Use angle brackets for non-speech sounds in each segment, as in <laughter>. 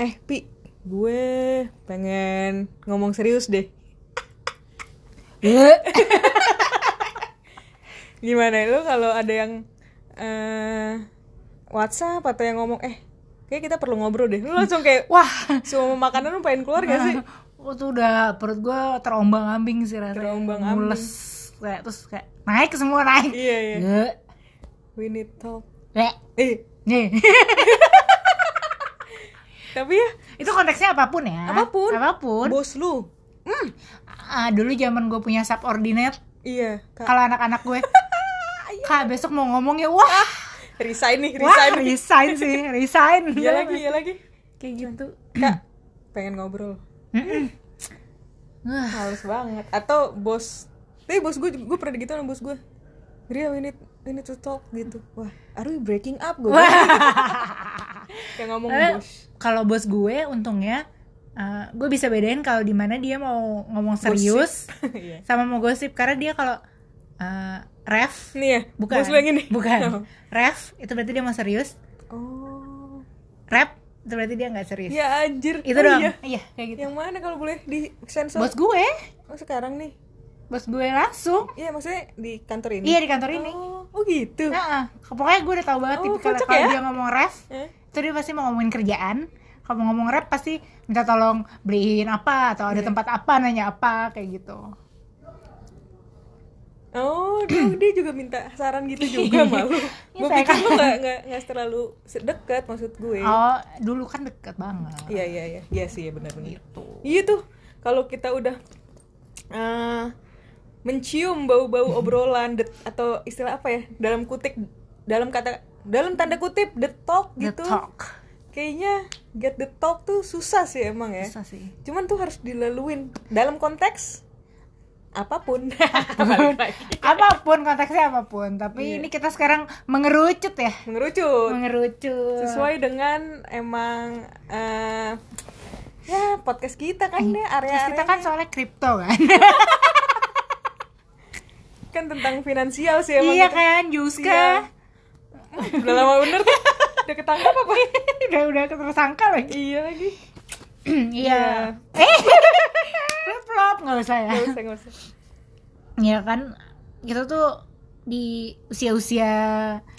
Eh, Pi, gue pengen ngomong serius deh. <laughs> Gimana lu kalau ada yang eh WhatsApp atau yang ngomong eh kayak kita perlu ngobrol deh. Lu langsung kayak <laughs> Wah, semua makanan lu pengen keluar gak sih? <laughs> oh, tuh udah perut gue terombang ambing sih rasanya. Terombang-ambing. Mules kayak terus kayak naik semua naik. Iya, iya. Nge. We need talk. Eh, Nih. Tapi ya Itu konteksnya apa pun ya. apa pun. Apa pun. Bos lu. Ah, dulu zaman gue punya subordinate, Iya, kalau anak-anak gue, <laughs> kak besok mau ngomong ya, wah, Resign nih, wah, resign. nih. resign sih, <laughs> resign. Iya lagi, iya lagi. Kayak gitu. Kak, pengen ngobrol. Wah, <sniffs> Males banget. Atau bos, tapi bos gue, gue pernah gitu sama bos gue. Ria, we need, we need to talk gitu. Wah, are we breaking up? Gue <laughs> Kayak ngomong Eh, bos. Kalau bos gue untungnya eh, gue bisa bedain kalau di mana dia mau ngomong serius <laughs> Iya. sama mau gosip karena dia kalau eh, ref Nih ya, bukan bos lu yang ini. bukan ref itu berarti dia mau serius Oh. rap itu berarti dia nggak serius Ya anjir. itu Oh, dong Iya. iya kayak gitu Yang mana kalau boleh di sensor? bos gue Oh, sekarang nih. bos gue langsung Iya, maksudnya di kantor ini. iya di kantor ini Oh, oh gitu. Nah, pokoknya gue udah tahu banget Oh, tipikal kocak kalau ya? dia ngomong ref Eh? Itu dia pasti mau ngomongin kerjaan kalau mau ngomong rap pasti minta tolong beliin apa atau Iya. ada tempat apa nanya apa kayak gitu Oh, dia, <clears throat> dia juga minta saran gitu juga malu. Gue saya pikir kan- lu gak, gak, gak terlalu dekat maksud gue. oh dulu kan deket banget Iya iya iya, iya sih ya benar-benar. gitu Iya tuh, kalau kita udah eh, mencium bau-bau obrolan det- atau istilah apa ya dalam kutip dalam kata dalam tanda kutip the talk the gitu. talk Kayaknya get the talk tuh susah sih emang ya. susah sih Cuman tuh harus dilaluin dalam konteks apa pun. <laughs> Apa pun konteksnya apa pun tapi Iya. ini kita sekarang mengerucut ya Mengerucut. mengerucut sesuai dengan emang eh ya podcast kita kan deh Terus area kita kan soalnya kripto kan <laughs> kan tentang finansial sih emang iya kita. kan Iya. Udah lama bener tuh. <laughs> Udah ketangkap apa? <laughs> Udah udah tersangka lagi. Iya lagi. <clears throat> Iya. <laughs> Eh. Flip flop nggak usah ya. Nggak usah nggak usah. Ya kan kita tuh di usia-usia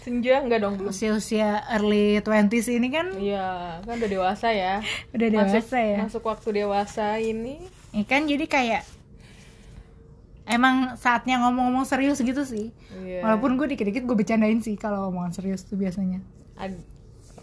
senja enggak dong. belum usia-usia early 20s ini kan iya kan udah dewasa ya. Udah masuk, dewasa ya. masuk waktu dewasa ini. Ya kan jadi kayak emang saatnya ngomong-ngomong serius gitu sih. iya Walaupun gue dikit-dikit gue bercandain sih kalau omongan serius tuh biasanya. Ad-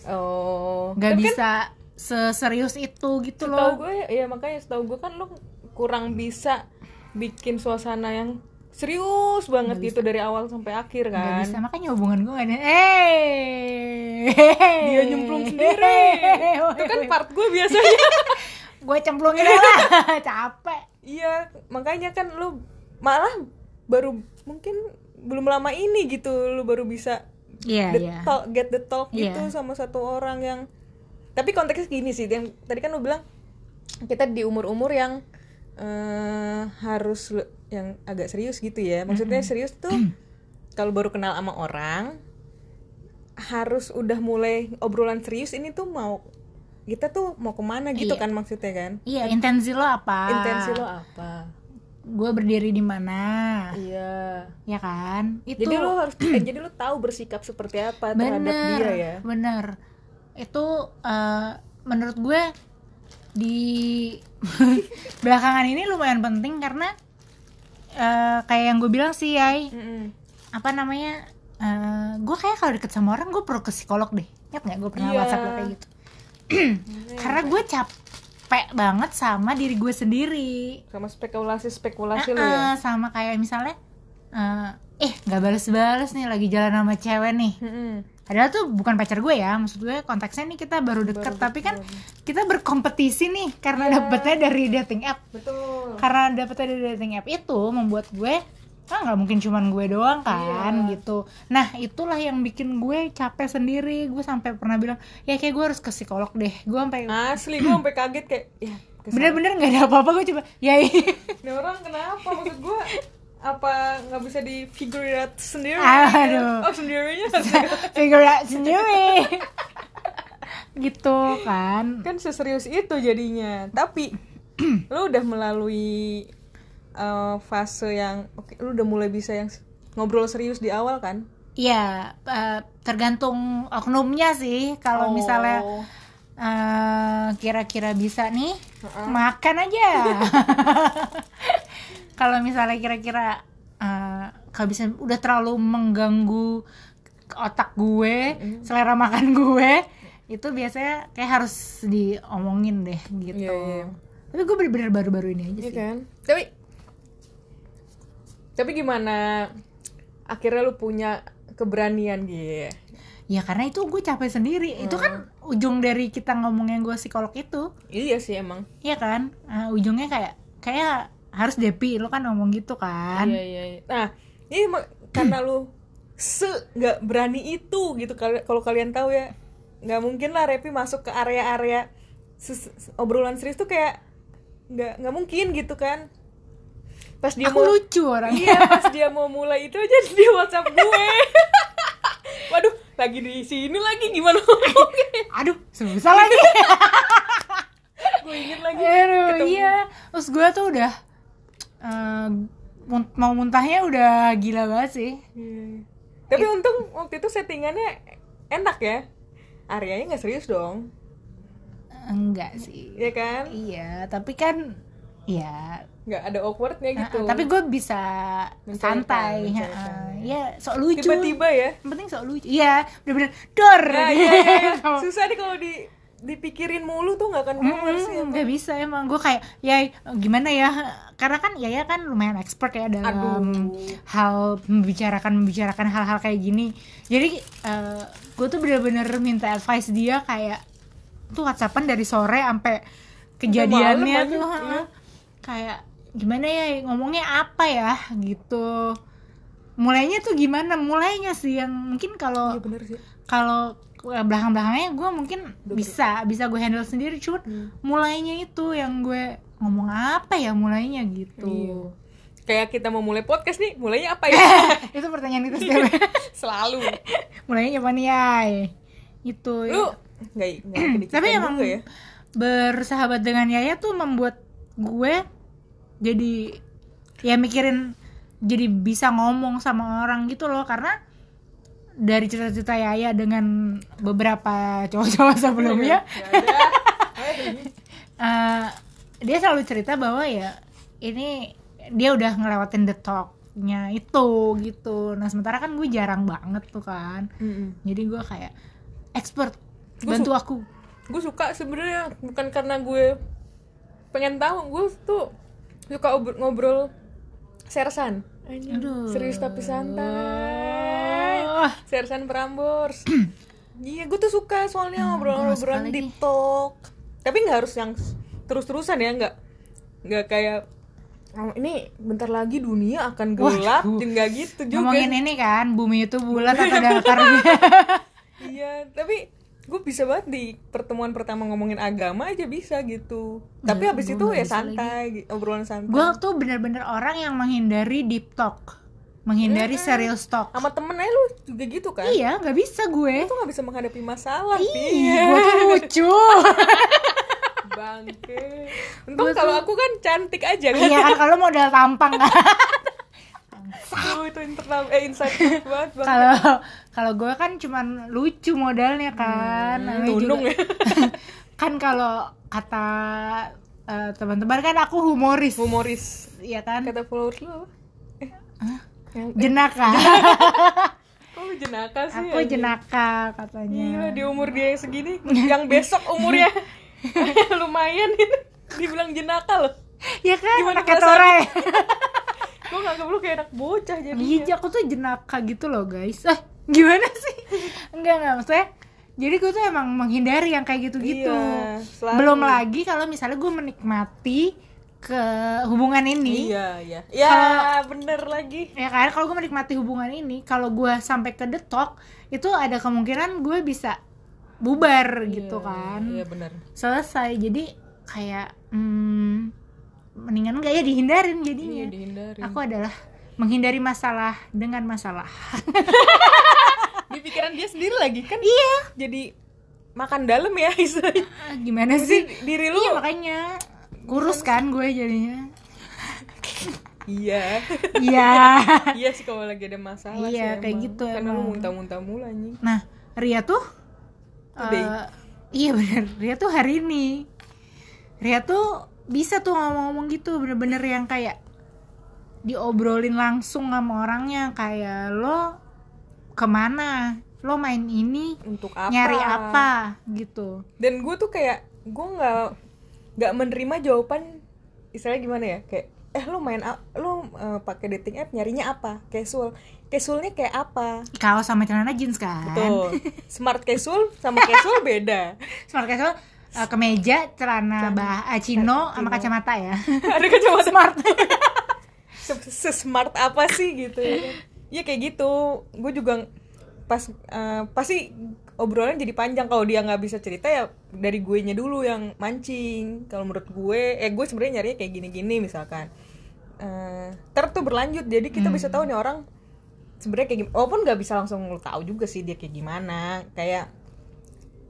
oh Gak Tapi kan bisa seserius itu gitu setahu loh. gue ya makanya setahu gue kan lu kurang bisa bikin suasana yang serius banget gitu dari awal sampai akhir Gak kan bisa makanya hubungan gue gak ada. Eh, dia nyemplung sendiri itu kan part gue biasanya <laughs> gue cemplungin lah, <laughs> capek. iya makanya kan lu malah baru mungkin belum lama ini gitu lu baru bisa Iya the iya. talk, get the talk Iya. gitu sama satu orang yang tapi konteksnya gini sih yang tadi kan lu bilang kita di umur-umur yang eh, harus lu- yang agak serius gitu ya maksudnya serius tuh <clears throat> kalau baru kenal sama orang harus udah mulai obrolan serius ini tuh mau kita tuh mau ke mana gitu Iya. kan maksudnya kan Iya intensi lo apa? intensi lo apa Gue berdiri di mana? iya Ya kan? Itu jadi lo harus eh, jadi lo tahu bersikap seperti apa terhadap bener, dia ya bener itu eh, menurut gue di <laughs> belakangan ini lumayan penting karena eh, kayak yang gue bilang sih Yai Mm-mm. apa namanya eh, gue kayak kalau deket sama orang gue perlu ke psikolog deh ingat nggak gue pernah Iya. whatsapp kayak gitu <clears throat> karena gue capek banget sama diri gue sendiri. Sama spekulasi spekulasi lo Eh, ya? eh, sama kayak misalnya eh eh nggak balas-balas nih lagi jalan sama cewek nih. Mm-mm. Padahal tuh bukan pacar gue ya, maksud gue konteksnya nih kita baru deket, tapi kan kita berkompetisi nih karena dapetnya dari dating app. betul. Karena dapetnya dari dating app itu membuat gue ah nggak mungkin cuman gue doang kan gitu. Nah itulah yang bikin gue capek sendiri. Gue sampai pernah bilang ya kayak gue harus ke psikolog deh. Gue sampai asli <clears throat> gue sampai kaget kayak ya bener-bener nggak ada apa-apa gue coba ya <laughs> ini orang kenapa? Maksud gue apa nggak bisa di figure out sendiri? Aduh. oh sendirinya? <laughs> Figure out sendiri. Gitu kan. Kan seserius itu jadinya. Tapi lu udah melalui uh, fase yang oke lu udah mulai bisa yang ngobrol serius di awal kan Iya, eh, tergantung oknumnya sih. Kalau Oh. misalnya eh, kira-kira bisa nih, Heeh. makan aja. <laughs> Kalau misalnya kira-kira eh, kalau bisa udah terlalu mengganggu otak gue, selera makan gue, itu biasanya kayak harus diomongin deh gitu. Iya, iya. Tapi gue bener-bener baru-baru ini aja sih. kan tapi tapi gimana akhirnya lu punya keberanian gitu Ya karena itu gue capek sendiri. Itu kan ujung dari kita ngomongin gue psikolog itu. iya sih emang Iya kan? Nah, ujungnya kayak kayak harus depi lo kan ngomong gitu kan. iya iya iya. nah ini emang karena lu se nggak berani itu gitu Kal- kalau kalian tahu ya nggak mungkin lah Repi masuk ke area-area obrolan serius tuh kayak nggak nggak mungkin gitu kan pas dia Aku mau lucu orangnya. iya pas dia mau mulai itu aja di WhatsApp gue <laughs> waduh lagi di sini lagi gimana <laughs> Aduh, susah lagi. <laughs> gue inget lagi Aduh, ketemu. iya. Terus gue tuh udah mun- mau muntahnya udah gila banget sih. Iya. tapi untung waktu itu settingannya enak ya areanya nggak serius dong Enggak sih. ya kan Iya, tapi kan ya nggak ada awkwardnya gitu tapi gue bisa Mencairkan, santai. heeh. ya. Ya, sok lucu. tiba-tiba ya Yang penting sok lucu. Iya, bener-bener dor. ya, iya, iya, iya. Susah nih kalau di dipikirin mulu tuh nggak akan keluar sih Mm, emang. nggak bisa emang gue kayak ya gimana ya karena kan ya ya kan lumayan expert ya dalam Aduh. hal membicarakan membicarakan hal-hal kayak gini jadi gue tuh bener-bener minta advice dia kayak tuh whatsappan dari sore sampai kejadiannya tuh iya. Kayak gimana ya ngomongnya apa ya? Gitu. Mulainya tuh gimana? Mulainya sih yang mungkin kalau sih. kalau belakang belakangnya gue mungkin Udah bisa bisa gue handle sendiri cuman Hmm. mulainya itu yang gue ngomong apa ya mulainya? Gitu. Iya. kayak kita mau mulai podcast nih mulainya apa ya? <laughs> Itu pertanyaan itu setiap <laughs> selalu. <laughs> Mulainya apa nih ay? Itu lu nggak <clears throat> tapi emang ya? bersahabat dengan Yaya tuh membuat gue jadi ya mikirin jadi bisa ngomong sama orang gitu loh. Karena dari cerita-cerita Yaya dengan beberapa cowok-cowok <laughs> sebelumnya <laughs> eh, dia selalu cerita bahwa ya ini dia udah ngelewatin the talknya itu gitu. Nah sementara kan gue jarang banget tuh kan. Mm-mm. jadi gue kayak expert Gue bantu aku. gue suka sebenarnya bukan karena gue pengen tahu gue tuh suka ob- ngobrol sersan. Aduh. serius tapi santai. Wah, sersan Prambors. <clears throat> Iya gue tuh suka soalnya Hmm, ngobrol gua nggak suka ngobrolan lagi. deep talk tapi nggak harus yang terus-terusan ya nggak nggak kayak "Oh, ini bentar lagi dunia akan gelap. nggak gitu juga. ngomongin ini kan bumi itu bulat atau <laughs> datar. Iya, tapi gue bisa banget di pertemuan pertama ngomongin agama aja bisa gitu. Tapi Nggak, habis itu nggak ya santai, gitu, obrolan santai. gue tuh bener-bener orang yang menghindari deep talk menghindari Mm-mm. serious talk sama temen aja lu juga gitu kan? iya nggak bisa gue Lu tuh gak bisa menghadapi masalah, iya gue tuh lucu <laughs> Bangke. Untung kalau aku kan cantik aja kan. iya kan kalau modal tampang kan <laughs> Tuh, itu internal eh insight <laughs> banget bang. kalau kalau gue kan cuman lucu modalnya kan Hmm, Namanya juga- ya. <laughs> kan kalau kata eh, teman-teman kan aku humoris Humoris. ya kan Kata followers lu? Eh, yang- eh, jenaka <laughs> kok lu jenaka sih? aku anjing? jenaka katanya Gila di umur dia yang segini Yang besok umurnya Lumayan ini Dibilang jenaka loh ya kan Gimana pakai tore Gue nganggap lu kayak anak bocah jadi iya aku tuh jenaka gitu loh guys. Eh gimana sih? <laughs> Enggak enggak maksudnya jadi gue tuh emang menghindari yang kayak gitu-gitu. Iya, selalu. belum lagi kalau misalnya gue menikmati ke hubungan ini. Iya iya. Ya bener lagi. Ya kan kalau gue menikmati hubungan ini kalau gue sampai ke detok itu ada kemungkinan gue bisa bubar gitu Iya, kan. Iya bener. Selesai jadi kayak hmm, mendingan enggak ya dihindarin jadinya. Iya dihindarin. Aku adalah menghindari masalah dengan masalah. <laughs> Di pikiran dia sendiri lagi kan? Iya. Jadi makan dalam ya <laughs> istilahnya Ah, gimana Mesti sih? diri lu iya makanya. Kurus kan gue jadinya. Iya. Iya. <laughs> Iya sih kalau lagi ada masalah Iya, sih kayak emang. gitu karena lu emang. muntah-muntah mulu anjing. Nah Ria tuh Today. eh, iya bener. Ria tuh hari ini. Ria tuh bisa tuh ngomong-ngomong gitu bener-bener yang kayak diobrolin langsung sama orangnya kayak lo ke mana? Lo main ini untuk apa nyari apa? gitu. Dan gue tuh kayak gue nggak nggak menerima jawaban istilahnya gimana ya kayak eh lu main lu eh, pakai dating app nyarinya apa? Casual. Casualnya kayak apa? Kaos sama celana jeans kan? Betul. <laughs> Smart casual sama casual beda. Smart casual uh, kemeja celana bah uh, chino sama kacamata ya. <laughs> Ada kacamata. Smart. <laughs> Se smart apa sih gitu ya? Ya kayak gitu. Gue juga pas eh, pasti obrolan jadi panjang. Kalau dia nggak bisa cerita ya dari gue nya dulu yang mancing. Kalau menurut gue eh gue sebenarnya nyarinya kayak gini-gini misalkan. Eh ter tuh berlanjut. Jadi kita bisa tahu nih orang sebenarnya kayak gimana walaupun nggak bisa langsung lo tahu juga sih dia kayak gimana. Kayak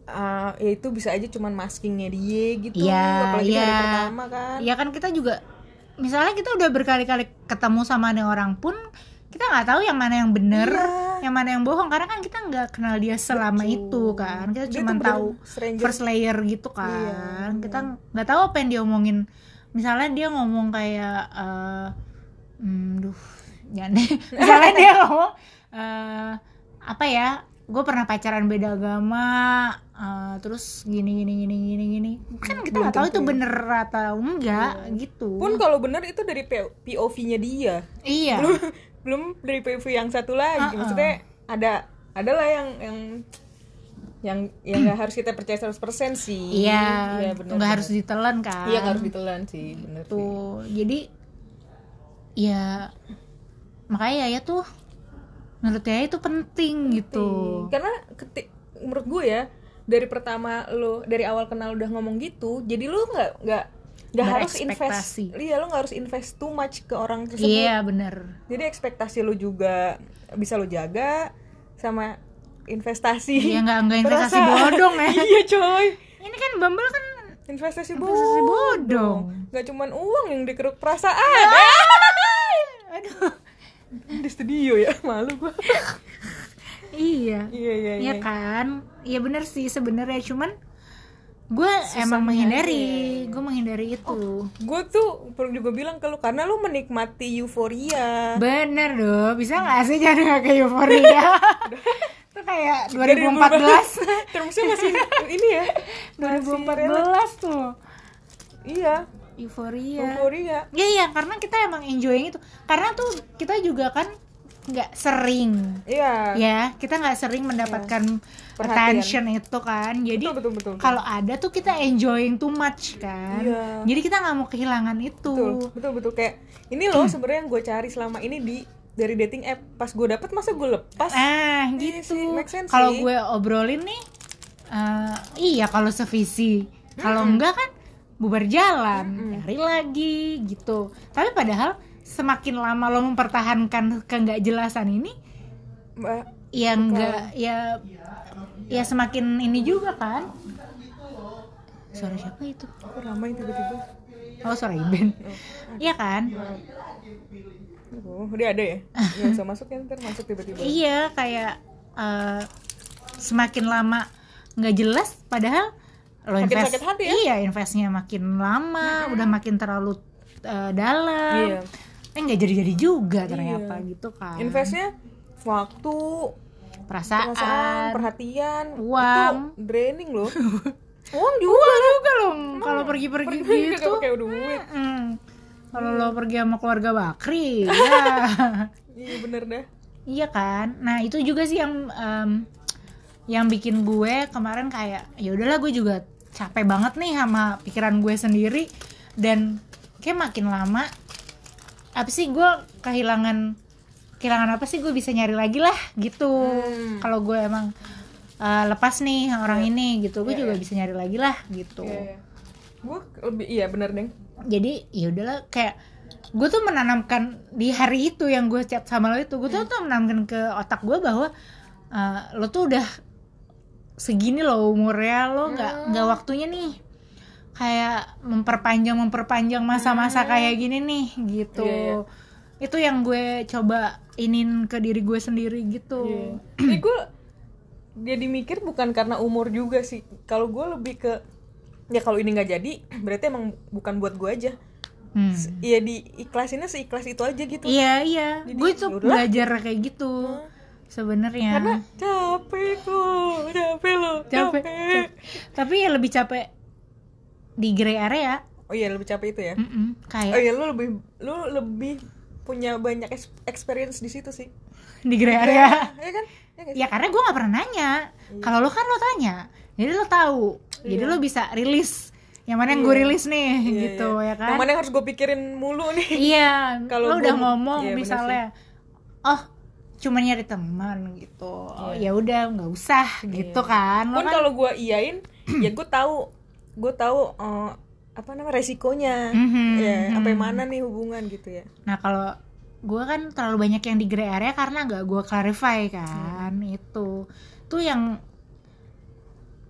eh, ya itu bisa aja cuman maskingnya dia gitu Iya, apalagi hari iya. pertama kan ya kan kita juga misalnya kita udah berkali-kali ketemu sama nih orang pun kita nggak tahu yang mana yang bener Iya. yang mana yang bohong karena kan kita nggak kenal dia selama Betul. itu kan kita cuma tahu stranger. first layer gitu kan iya. kita nggak tahu apa yang dia omongin misalnya dia ngomong kayak eh hmm, duh jangan deh <laughs> misalnya dia ngomong eh apa ya gue pernah pacaran beda agama eh, terus gini gini gini gini gini. Kan kita Belum nggak tahu itu tentu ya. bener atau enggak gitu. Pun kalau bener itu dari POV-nya dia. Iya. Belum belum dari POV yang satu lagi. Uh-uh. maksudnya ada adalah yang yang yang yang nggak harus kita percaya 100% sih. Iya. Bener nggak harus ditelan kan. Iya nggak harus ditelan sih bener sih. Tuh jadi ya makanya ya tuh menurut ya itu penting gitu. Karena ketik menurut gue ya dari pertama lo dari awal kenal udah ngomong gitu jadi lo nggak nggak nggak harus invest iya lo nggak harus invest too much ke orang tersebut. Iya bener. Jadi ekspektasi lo juga bisa lo jaga sama investasi. Iya, nggak- nggak investasi bodong ya. <laughs> iya coy. Ini kan Bumble kan investasi, Investasi bodong. bodong. Nggak cuman uang yang dikeruk perasaan. <laughs> Aduh. Di studio ya malu gua iya. Iya iya Iya iya. kan? Iya bener sih sebenarnya. Cuman gue emang menghindari. Gue menghindari itu. Gue tuh perlu juga bilang ke lu karena lu menikmati euforia. Bener dong. Bisa nggak sih jadi kayak euforia? <laughs> Itu kayak 2014 <laughs> terusnya masih ini ya? <laughs> masih rela. 2014 tuh. Iya. Euforia. Euforia. Iya iya karena kita emang enjoying itu. Karena tuh kita juga kan nggak sering. Iya. Ya kita nggak sering mendapatkan Perhatian. attention itu kan. Jadi betul betul betul kalau ada tuh kita enjoying too much kan. Iya. jadi kita nggak mau kehilangan itu. Betul betul betul. Kayak ini loh sebenarnya yang gue cari selama ini di dari dating app. Pas gue dapet masa gue lepas? Ah Iya gitu. kalau gue obrolin nih eh, iya kalau sevisi. Kalau enggak kan bubar jalan cari lagi gitu. Tapi padahal semakin lama lo mempertahankan ke nggak jelasan ini mbak ya enggak ya ya semakin ini juga kan. Suara siapa itu? Kok ramai tiba-tiba? Oh suara Iben. Iya kan? Oh dia ada ya? Nggak usah masuk ya ntar masuk tiba-tiba. Iya kayak eh, semakin lama nggak jelas padahal lo Makin invest sakit hati ya? iya investnya makin lama udah makin terlalu eh, dalam. Iya. Eh nggak jadi-jadi juga ternyata gitu kan. Investnya waktu perasaan, perasaan perhatian Uang. itu draining loh. <laughs> Uang juga Uang juga. loh kalau pergi-pergi pergi gitu. duit. Mm. Kalau lo pergi sama keluarga Bakri, <laughs> ya. iya bener dah. Iya kan. Nah itu juga sih yang em, yang bikin gue kemarin kayak ya udahlah gue juga capek banget nih sama pikiran gue sendiri. Dan kayak makin lama apa sih gue kehilangan kehilangan apa sih gue bisa nyari lagi lah gitu. Hmm. Kalau gue emang eh, lepas nih orang ini gitu, gue Iya, juga iya. bisa nyari lagi lah gitu. Iya, iya. gue lebih iya bener deng jadi ya udahlah kayak gue tuh menanamkan di hari itu yang gue chat sama lo itu gue tuh, tuh menanamkan ke otak gue bahwa uh, lo tuh udah segini loh umurnya lo nggak Hmm. nggak waktunya nih kayak memperpanjang memperpanjang masa-masa kayak gini nih gitu Hmm. Iya, iya. itu yang gue coba inin ke diri gue sendiri gitu Iya. Ini gue jadi mikir bukan karena umur juga sih. Kalau gue lebih ke ya kalau ini nggak jadi berarti emang bukan buat gue aja. Hmm. Iya di ikhlasinnya seikhlas itu aja gitu. iya iya gue tuh belajar kayak gitu sebenarnya Karena capek kok, capek lo, capek, capek. capek. tapi ya lebih capek di gray area Oh iya lebih capek itu ya. Mm-mm, Oh kayak iya lu lebih lu lebih punya banyak ex- experience di situ sih. di gray area Ya kan? Ya nggak sih? ya karena gue nggak pernah nanya kalau lo kan lo tanya jadi lo tahu jadi Iya. lo bisa rilis yang mana yang gue rilis nih Iya, gitu iya. ya kan Yang mana yang harus gue pikirin mulu nih. iya <laughs> Kalau lo udah ngomong iya, misalnya oh cuma nyari teman gitu oh, ya udah nggak usah gitu kan Pun kan kalau gue iyain, <clears throat> ya gue tahu, gue tahu eh, apa namanya resikonya, Mhm, ya apa yang mana nih hubungan gitu ya. nah kalau gue kan terlalu banyak yang di gray area karena nggak gue clarify kan itu tuh yang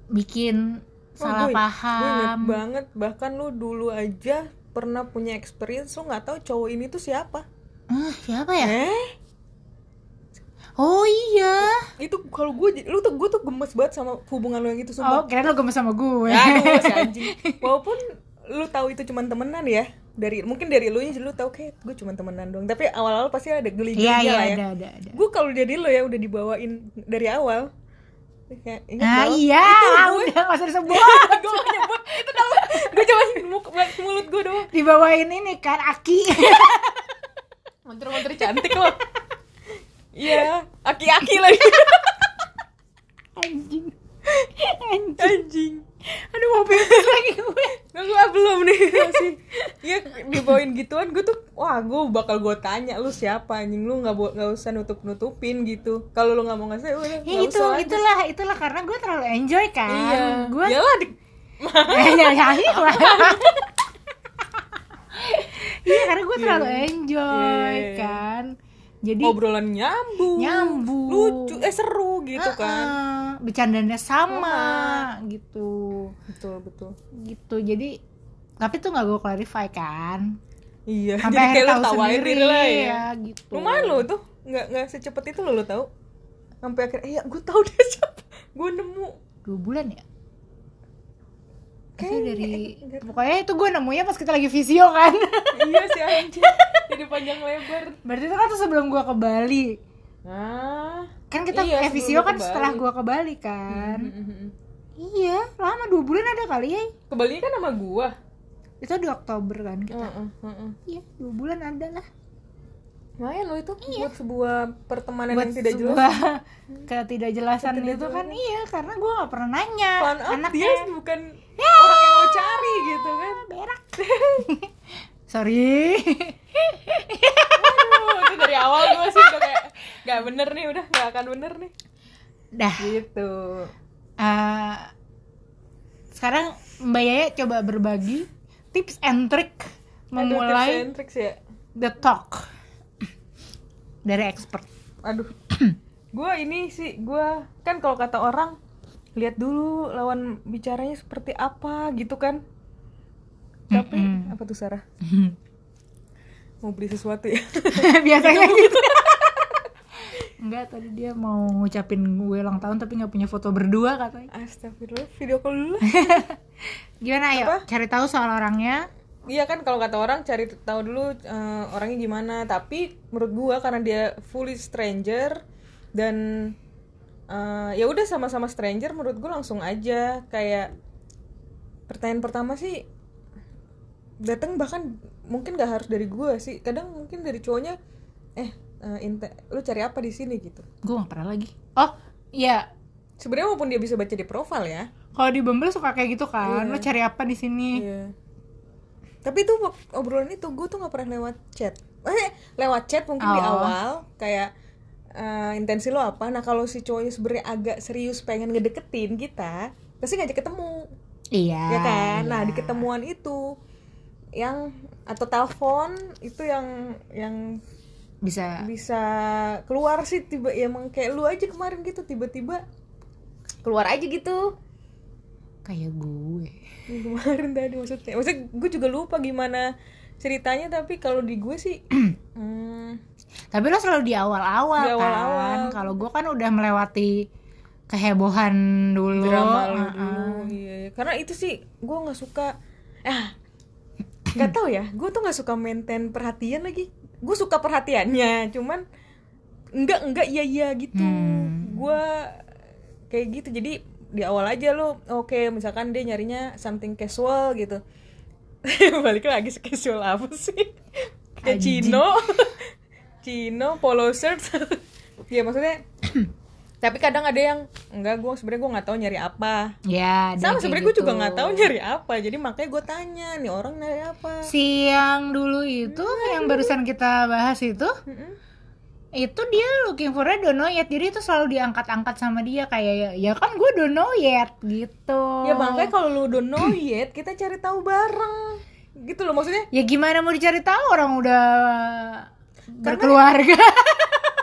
bikin salah Wah, gue- paham Gue banget bahkan lu dulu aja pernah punya experience lu nggak tahu cowok ini tuh siapa. Ah, siapa ya Eh? Oh iya. Itu kalau gue lu tuh gue tuh gemes banget sama hubungan lu yang itu oh sumpah. kira lo gemes sama gue. Ya, <laughs> si anjing. Walaupun lu tahu itu cuma temenan ya dari mungkin dari lu nya lu tahu kayak gue cuma temenan doang. Tapi awal-awal pasti ada geli-gelinya iya iya lah ya. ada ada ada. Gue kalau jadi lo ya udah dibawain dari awal. Ingat nah iya itu ah, gue udah gak usah disebut. <laughs> Gue gak nyebut. Itu tau gue cuma mu- mulut gue doang. Dibawain ini kan aki. <laughs> Menteri-menteri cantik lo iya aki-aki lagi. Anjing. Anjing. Anjing aduh mau pipis lagi gue. Gue belum nih. Masih. Iya dibawain gituan gue tuh wah gue bakal gue tanya lu siapa anjing? Lu nggak nggak usah nutup nutupin gitu. Kalau lu nggak mau ngasih udah ya itu usah aja. itulah itulah karena gue terlalu enjoy kan. Iya. Gue Yalah, di Eh, <laughs> ya, ya, iya lah. <laughs> iya karena gue terlalu enjoy Iya, iya, iya. kan jadi obrolan nyambung Nyambung. lucu eh seru gitu kan. Uh-uh, bercandanya sama gitu. Betul betul. Gitu. Jadi tapi tuh nggak gue clarify kan? Iya <laughs> sampai jadi kayak tahu sendiri diri lah ya. ya gitu. Lumayan lo tuh. Nggak nggak secepat itu lo lo tahu. Sampai akhirnya iya gue tahu dia siapa. Gue nemu. Dua bulan ya Kayaknya, dari nggak tahu. pokoknya itu gue nemunya pas kita lagi visio kan? <laughs> Iya sih anjing. Jadi panjang lebar. Berarti itu kan tuh sebelum gue ke Bali. Ah kan kita Iya, eh, visio kan setelah gue ke Bali kan? Mm-mm. iya lama dua bulan ada kali ya ke Bali kan sama gua? Itu di Oktober kan kita. Iya dua bulan ada lah. Lumayan lo itu buat sebuah pertemanan buat yang tidak jelas. <laughs> ketidakjelasan itu kan. Iya karena gue gak pernah nanya fun anaknya. dia bukan lo cari gitu kan. <laughs> Berak. <laughs> Sorry. Aduh, itu dari awal gue sih udah kayak gak bener nih udah gak akan bener nih. Dah. Gitu. Eh, sekarang Mbak Yaya coba berbagi tips and trick memulai Aduh, tips and tricks ya. the talk dari expert. aduh. <clears throat> Gue ini sih gue kan kalau kata orang lihat dulu lawan bicaranya seperti apa gitu kan tapi Mm-mm. apa tuh Sarah <laughs> mau beli sesuatu ya <laughs> Biasanya gitu. <laughs> Enggak, tadi dia mau ngucapin gue ulang tahun tapi nggak punya foto berdua katanya. Astagfirullah video call dulu. Gimana ayo Apa? cari tahu soal orangnya. Iya kan kalau kata orang cari tahu dulu eh, orangnya gimana tapi menurut gua karena dia fully stranger dan eh, ya udah sama-sama stranger menurut gua langsung aja kayak pertanyaan pertama sih datang bahkan mungkin gak harus dari gua sih kadang mungkin dari cowoknya eh eh, inte- lu cari apa di sini gitu Gue nggak pernah lagi. Oh, iya. sebenarnya walaupun dia bisa baca di profil ya Kalau di Bumble suka kayak gitu kan. Iya. Lo cari apa di sini? Iya. Tapi itu obrolan itu gue tuh nggak pernah lewat chat. <laughs> Eh, lewat chat mungkin di Oh. awal kayak eh, intensi lo apa. Nah kalau si cowoknya sebenarnya agak serius pengen ngedeketin kita, pasti ngajak ketemu, Iya. ya kan? Nah iya. di ketemuan itu yang atau telepon itu yang yang bisa bisa keluar sih tiba ya emang kayak lu aja kemarin gitu tiba-tiba keluar aja gitu kayak gue kemarin tadi maksudnya maksudnya gue juga lupa gimana ceritanya tapi kalau di gue sih <clears throat> tapi lo selalu di awal-awal Di kan. Kalau gue kan udah melewati kehebohan dulu. Drama uh-uh. dulu iya iya. karena itu sih gue nggak suka. Ah nggak tahu ya. Gue tuh nggak suka maintain perhatian lagi. Gue suka perhatiannya cuman enggak enggak iya iya gitu. Hmm. gue kayak gitu. Jadi di awal aja lo oke misalkan dia nyarinya something casual gitu. <laughs> Balik lagi casual apa sih? Kayak Anjing. <laughs> Cino polo shirt. <laughs> Ya maksudnya <clears throat> tapi kadang ada yang enggak gue sebenarnya gue nggak tahu nyari apa. Ya sama sebenarnya gue juga gitu. nggak tahu nyari apa jadi makanya gue tanya nih orang nyari apa? Si yang dulu itu yang barusan kita bahas itu Mm-mm. itu dia looking for a don't know yet jadi itu selalu diangkat-angkat sama dia kayak ya, ya kan gue don't know yet gitu. Ya makanya kalau lu udah know yet kita cari tahu bareng. Gitu loh maksudnya. Ya gimana mau dicari tahu? Orang udah berkeluarga. <laughs>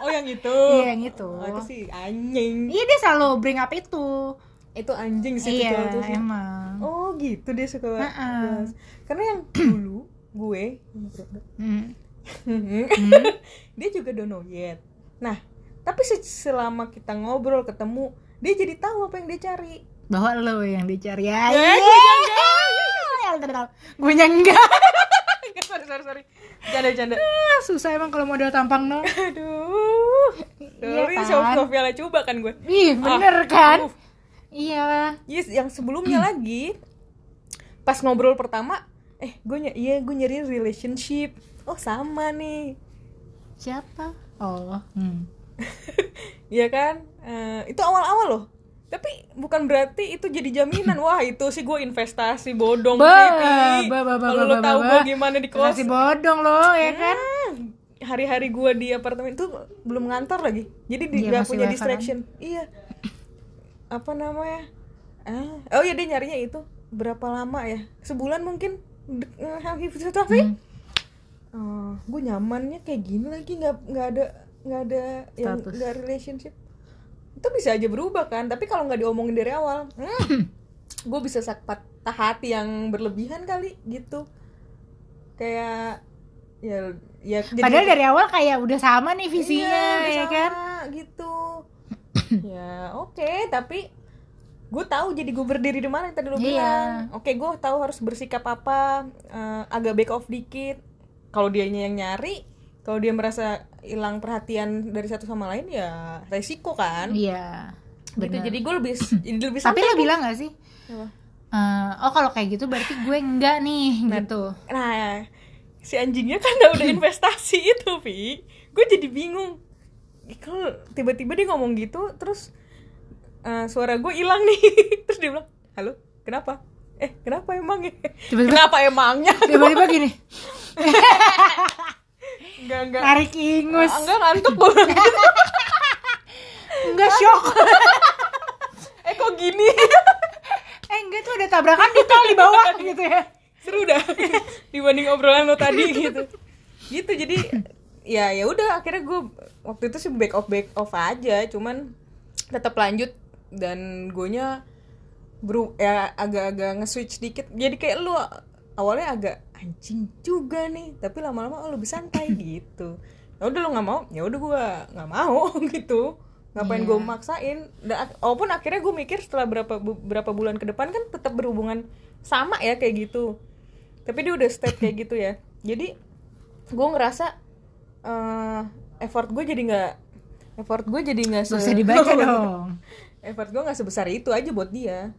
Oh yang itu? Iya yang itu. Oh, itu sih anjing. Iya dia selalu bring up itu. Itu anjing sih iya itu sih. emang. Oh gitu dia suka Ha-ha. bahas. karena yang <clears throat> dulu gue Hmm. <laughs> dia juga don't know yet. Nah tapi se- selama kita ngobrol ketemu dia jadi tahu apa yang dia cari. Bahwa lo yang dicari ya Eh, gue enggak sorry sorry sorry canda canda Ah, susah emang kalau modal tampang no <laughs> aduh Iya sorry kan? Sof Sofia coba kan gue ih bener Ah, kan aduh. iya Yes, yang sebelumnya <clears throat> lagi pas ngobrol pertama, eh gue ny iya gue nyari relationship. Oh sama nih, siapa oh hmm. <laughs> Iya kan? Eh, itu awal-awal loh. Tapi bukan berarti itu jadi jaminan. Wah itu sih gue investasi bodong Ba, sih, Pi. ba, ba, ba, Kalau lo tahu gue gimana di kos. Bodong lo ya kan Hmm, Hari-hari gue di apartemen itu belum ngantor lagi. Jadi di, Iya, gak punya WFH distraction. Iya. Apa namanya? Ah, oh iya dia nyarinya itu berapa lama ya? Sebulan mungkin. Satu hari. Hmm. Oh, gue nyamannya kayak gini lagi nggak nggak ada nggak ada yang nggak relationship itu bisa aja berubah kan. Tapi kalau nggak diomongin dari awal hmm, <clears throat> gue bisa sak patah hati yang berlebihan kali gitu. Kayak ya ya jadi- padahal dari awal kayak udah sama nih visinya Iya, udah ya sama, kan gitu. <clears throat> Ya oke tapi gue tahu jadi gue berdiri di mana yang tadi lo Iya. bilang. Oke gue tahu harus bersikap apa eh, agak back off dikit. Kalau dianya yang nyari kalau dia merasa hilang perhatian dari satu sama lain ya resiko kan? Iya gitu jadi gue lebih <clears throat> jadi lebih tapi lo bilang gak sih? Apa? Eh, oh kalau kayak gitu berarti gue enggak nih gitu. nah si anjingnya kan udah udah <clears throat> investasi itu Vi gue jadi bingung. Kalau tiba-tiba dia ngomong gitu terus eh, suara gue hilang nih. <laughs> Terus dia bilang halo kenapa? Eh kenapa emang ya? Tiba-tiba- kenapa emangnya? tiba-tiba gini <laughs> enggak enggak tarik ingus. Enggak ngantuk gue enggak <laughs> shock <laughs> eh kok gini? <laughs> Eh enggak tuh ada tabrakan di tol di bawah gitu ya. Seru dah. Dibanding obrolan lo tadi gitu. Gitu jadi ya ya udah akhirnya gue waktu itu sih back off back off aja cuman tetap lanjut dan gue nya bro ya agak-agak nge-switch dikit. Jadi kayak lu awalnya agak anjing juga nih tapi lama-lama oh, lebih santai <laughs> gitu. Ya udah lu nggak mau ya udah gue nggak mau <laughs> gitu. Ngapain Iya. gue maksain dan walaupun akhirnya gue mikir setelah berapa bu- berapa bulan ke depan kan tetap berhubungan sama ya kayak gitu. Tapi dia udah step kayak gitu ya. Jadi gue ngerasa eh, effort gue jadi nggak effort gue jadi nggak Gak usah dibaca <laughs> dong. Effort gue nggak sebesar itu aja buat dia.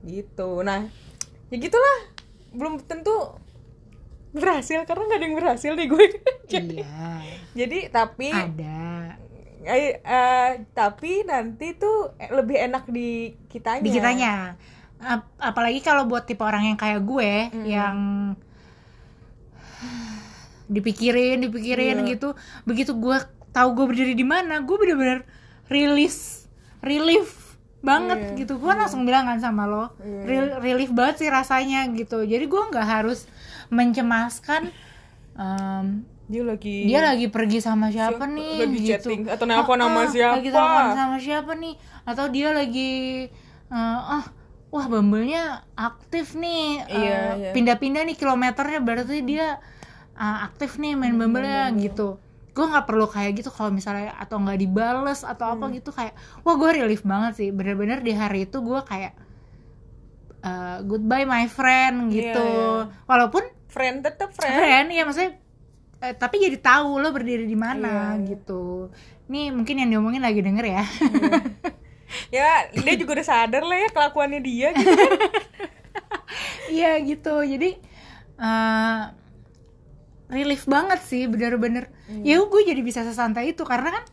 Gitu. Nah ya gitulah. Belum tentu berhasil karena nggak ada yang berhasil nih gue. <laughs> Jadi, iya. jadi tapi ada. Eh, eh, tapi nanti tuh lebih enak di kitanya. Di kitanya. Ap- apalagi kalau buat tipe orang yang kayak gue yang dipikirin dipikirin Iya. gitu. Begitu gue tahu gue berdiri di mana gue bener-bener rilis relief banget Iya, gitu. Gue langsung bilang kan sama lo Iya. Rel- relief banget sih rasanya gitu. Jadi gue nggak harus mencemaskan em, dia lagi dia lagi pergi sama siapa, Siapa? nih Lagi gitu. chatting atau nelpon sama Ah, siapa. lagi telepon sama siapa nih atau dia lagi eh, ah wah bumble-nya aktif nih eh, Iya, iya. pindah-pindah nih kilometernya berarti dia ah, aktif nih main Hmm, bumble-nya gitu gue nggak perlu kayak gitu kalau misalnya atau nggak dibales atau apa Hmm. gitu kayak wah gue relief banget sih bener-bener di hari itu gue kayak eh, goodbye my friend gitu Iya, iya. walaupun friend tetap friend. Friend ya maksudnya eh, tapi jadi tahu lo berdiri di mana Iya, iya. gitu. Nih mungkin yang diomongin lagi denger ya. Ya dia juga udah sadar lah ya kelakuannya dia gitu <laughs> iya gitu. Jadi eh relief banget sih bener-bener Hmm. ya gue jadi bisa sesantai itu karena kan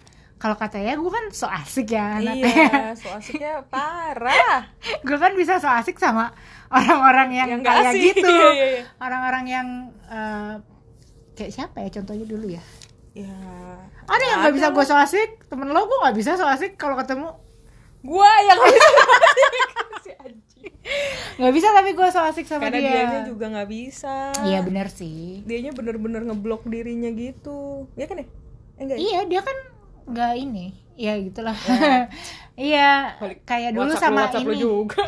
kalau kata ya gue kan so asik ya iya so asiknya <laughs> parah. Gue kan bisa so asik sama orang-orang yang, Yang kayak asik, gitu. Iya, iya, iya. orang-orang yang eh, kayak siapa ya contohnya dulu ya? Ya ada yang nggak bisa gue so asik? Temen lo gue nggak bisa so asik kalau ketemu. Gua yang gak bisa <laughs> nggak bisa tapi gue so asik sama karena dia. dianya juga nggak bisa. Iya bener sih. Dianya bener-bener ngeblok dirinya gitu. Ya kan ya? Eh, enggak ya? iya dia kan nggak ini. Ya gitulah. <laughs> Iya Balik kayak dulu WhatsApp lu, sama WhatsApp lu ini. juga.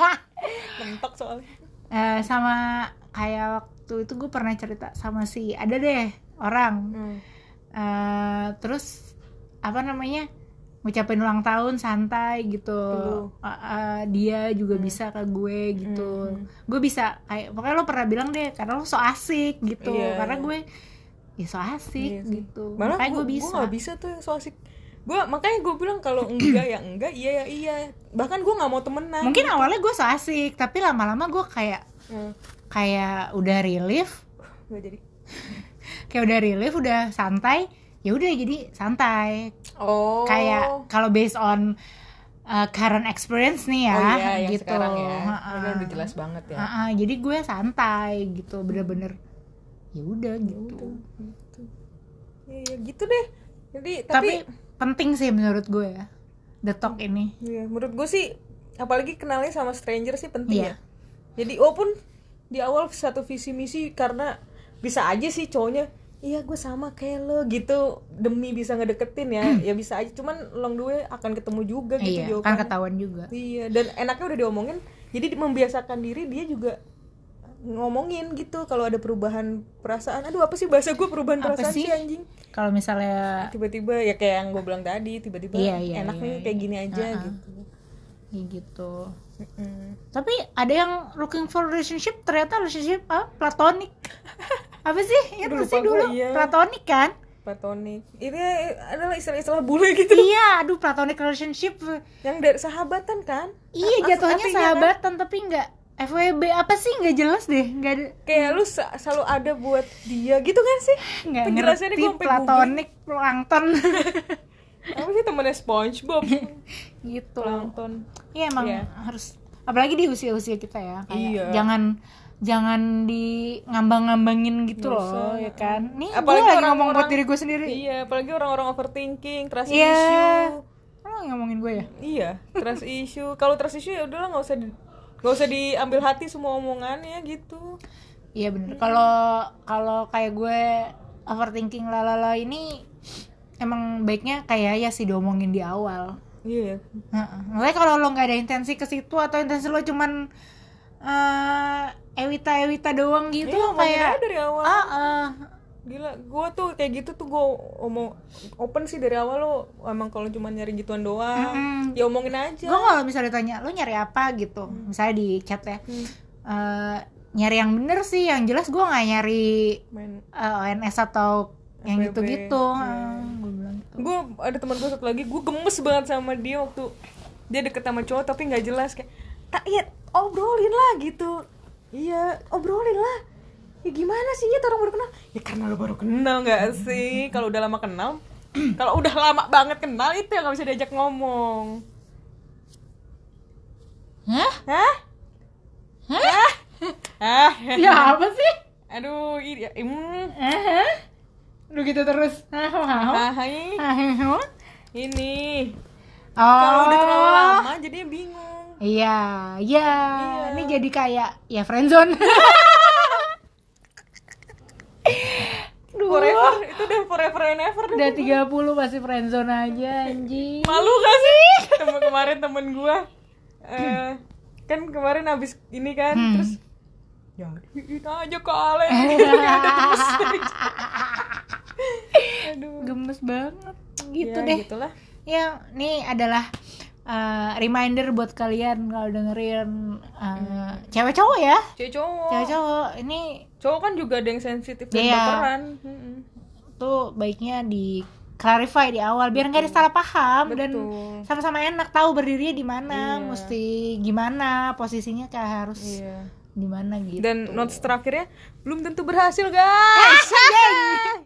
<laughs> Mentok soalnya. Eh, sama kayak waktu itu gue pernah cerita sama si ada deh orang. Hmm. Eh, terus apa namanya ngucapin ulang tahun santai gitu. Lu. Eh, eh, dia juga bisa ke gue gitu. Gue bisa kayak pokoknya lo pernah bilang deh karena lo so asik gitu. Iya, karena gue ya so asik Iya sih. gitu. Malah makanya gue gue bisa. gak bisa tuh yang so asik. Gue makanya gue bilang kalau enggak ya enggak iya ya iya. Bahkan gue nggak mau temenan mungkin awalnya gue so asik tapi lama-lama gue kayak Hmm. kayak udah relief. Jadi kayak udah relief udah santai ya udah jadi santai. Oh. Kayak kalau based on uh, current experience nih ya oh iya yang gitu. sekarang ya. Ini udah jelas banget ya. Ha-ha, jadi gue santai gitu bener-bener ya udah Ya gitu. udah, gitu. Ya, ya gitu deh. Jadi tapi, tapi, penting sih menurut gue ya the talk ini. Iya, menurut gue sih apalagi kenalnya sama stranger sih penting Iya. ya. Jadi walaupun di awal satu visi misi karena bisa aja sih cowoknya iya gue sama kayak lo gitu. Demi bisa ngedeketin ya ya bisa aja. Cuman long way akan ketemu juga gitu iya jawabannya. kan ketahuan juga. Iya, dan enaknya udah diomongin, jadi di- membiasakan diri dia juga ngomongin gitu kalau ada perubahan perasaan. Aduh, apa sih bahasa gue perubahan Apa perasaan sih? sih anjing? kalau misalnya Tiba-tiba ya kayak yang gue bilang tadi, tiba-tiba Iya, iya, enaknya iya, kayak iya. gini aja Ha-ha. gitu. ya gitu Mm-mm. tapi ada yang looking for relationship ternyata relationship ah, platonik <laughs> apa sih ya Aduh, sih dulu iya. platonik kan Platonik. Ini adalah istilah-istilah bule gitu. iya aduh platonic relationship yang dari sahabatan kan? iya jatuhnya kan, sahabatan tapi nggak FWB apa sih nggak jelas deh nggak ada kayak lu selalu ada buat dia gitu kan sih? nggak Penjelasannya sampai platonik plankton <laughs> Apa sih temennya SpongeBob? <laughs> gitu Plankton. iya emang Iya. harus apalagi di usia-usia kita ya kayak Iya. jangan jangan di ngambang-ngambangin gitu Nggak loh usah. ya kan nih gue Apalagi lagi ngomong buat orang-orang- diri gue sendiri Iya, apalagi orang-orang overthinking, trust Iya. issue. lo ngomongin gue ya Iya, trust issue. Kalau trust issue ya udahlah nggak usah di, nggak usah diambil hati semua omongannya gitu. Iya bener. Kalau kalau kayak gue overthinking lalala ini emang baiknya kayak ya sih diomongin di awal. Iya. Heeh. Makanya kalau lo nggak ada intensi ke situ atau intensi lo cuman eh ewita ewita doang gitu ngomongin kayak dari awal. ah ah. Gila, gua tuh kayak gitu tuh gua omong open sih dari awal lo emang kalau cuma nyari gituan doang, Mm-mm. ya omongin aja. gue kalau misalnya ditanya lo nyari apa gitu, misalnya di chat ya, Hmm, eh, nyari yang bener sih, yang jelas gue nggak nyari main eh, ONS atau yang FWB. gitu-gitu. Iya. gue gitu. gue ada teman gue satu lagi gue gemes banget sama dia waktu dia deket sama cowok tapi nggak jelas kayak tak iya obrolin lah gitu iya obrolin lah ya gimana sih? Ya orang baru kenal. Ya karena lo baru kenal nggak sih? Kalau udah lama kenal <clears throat> kalau udah lama banget kenal itu yang nggak bisa diajak ngomong. Hah? hah? Hah? Hah? Ya apa sih? aduh ini hmm, Eh, Lu gitu terus. Ini. Oh. kalau udah terlalu lama jadinya bingung. Iya, iya. Iya. Ini jadi kayak ya friendzone. <laughs> Duh, forever. Itu udah forever and ever udah 30 masih friendzone aja anjing. Malu gak sih? Temen kemarin temen gua. Eh kan kemarin abis ini kan Hmm. terus jadiin aja kalian Kayak ada gemes <laughs> aduh. Gemes banget. Gitu Ya, deh. gitulah. Ya ini adalah uh, reminder buat kalian kalau dengerin uh, cewek cowok ya. Cewek cowok. Cewek cowok. Ini cowok kan juga ada yang sensitif dan Iya. baperan Mm-mm. tuh baiknya di clarify di awal biar nggak ada salah paham dan Betul. sama-sama enak tahu berdirinya di mana Iya. mesti gimana posisinya kayak harus iya. di mana gitu. Dan notes terakhirnya belum tentu berhasil guys <laughs>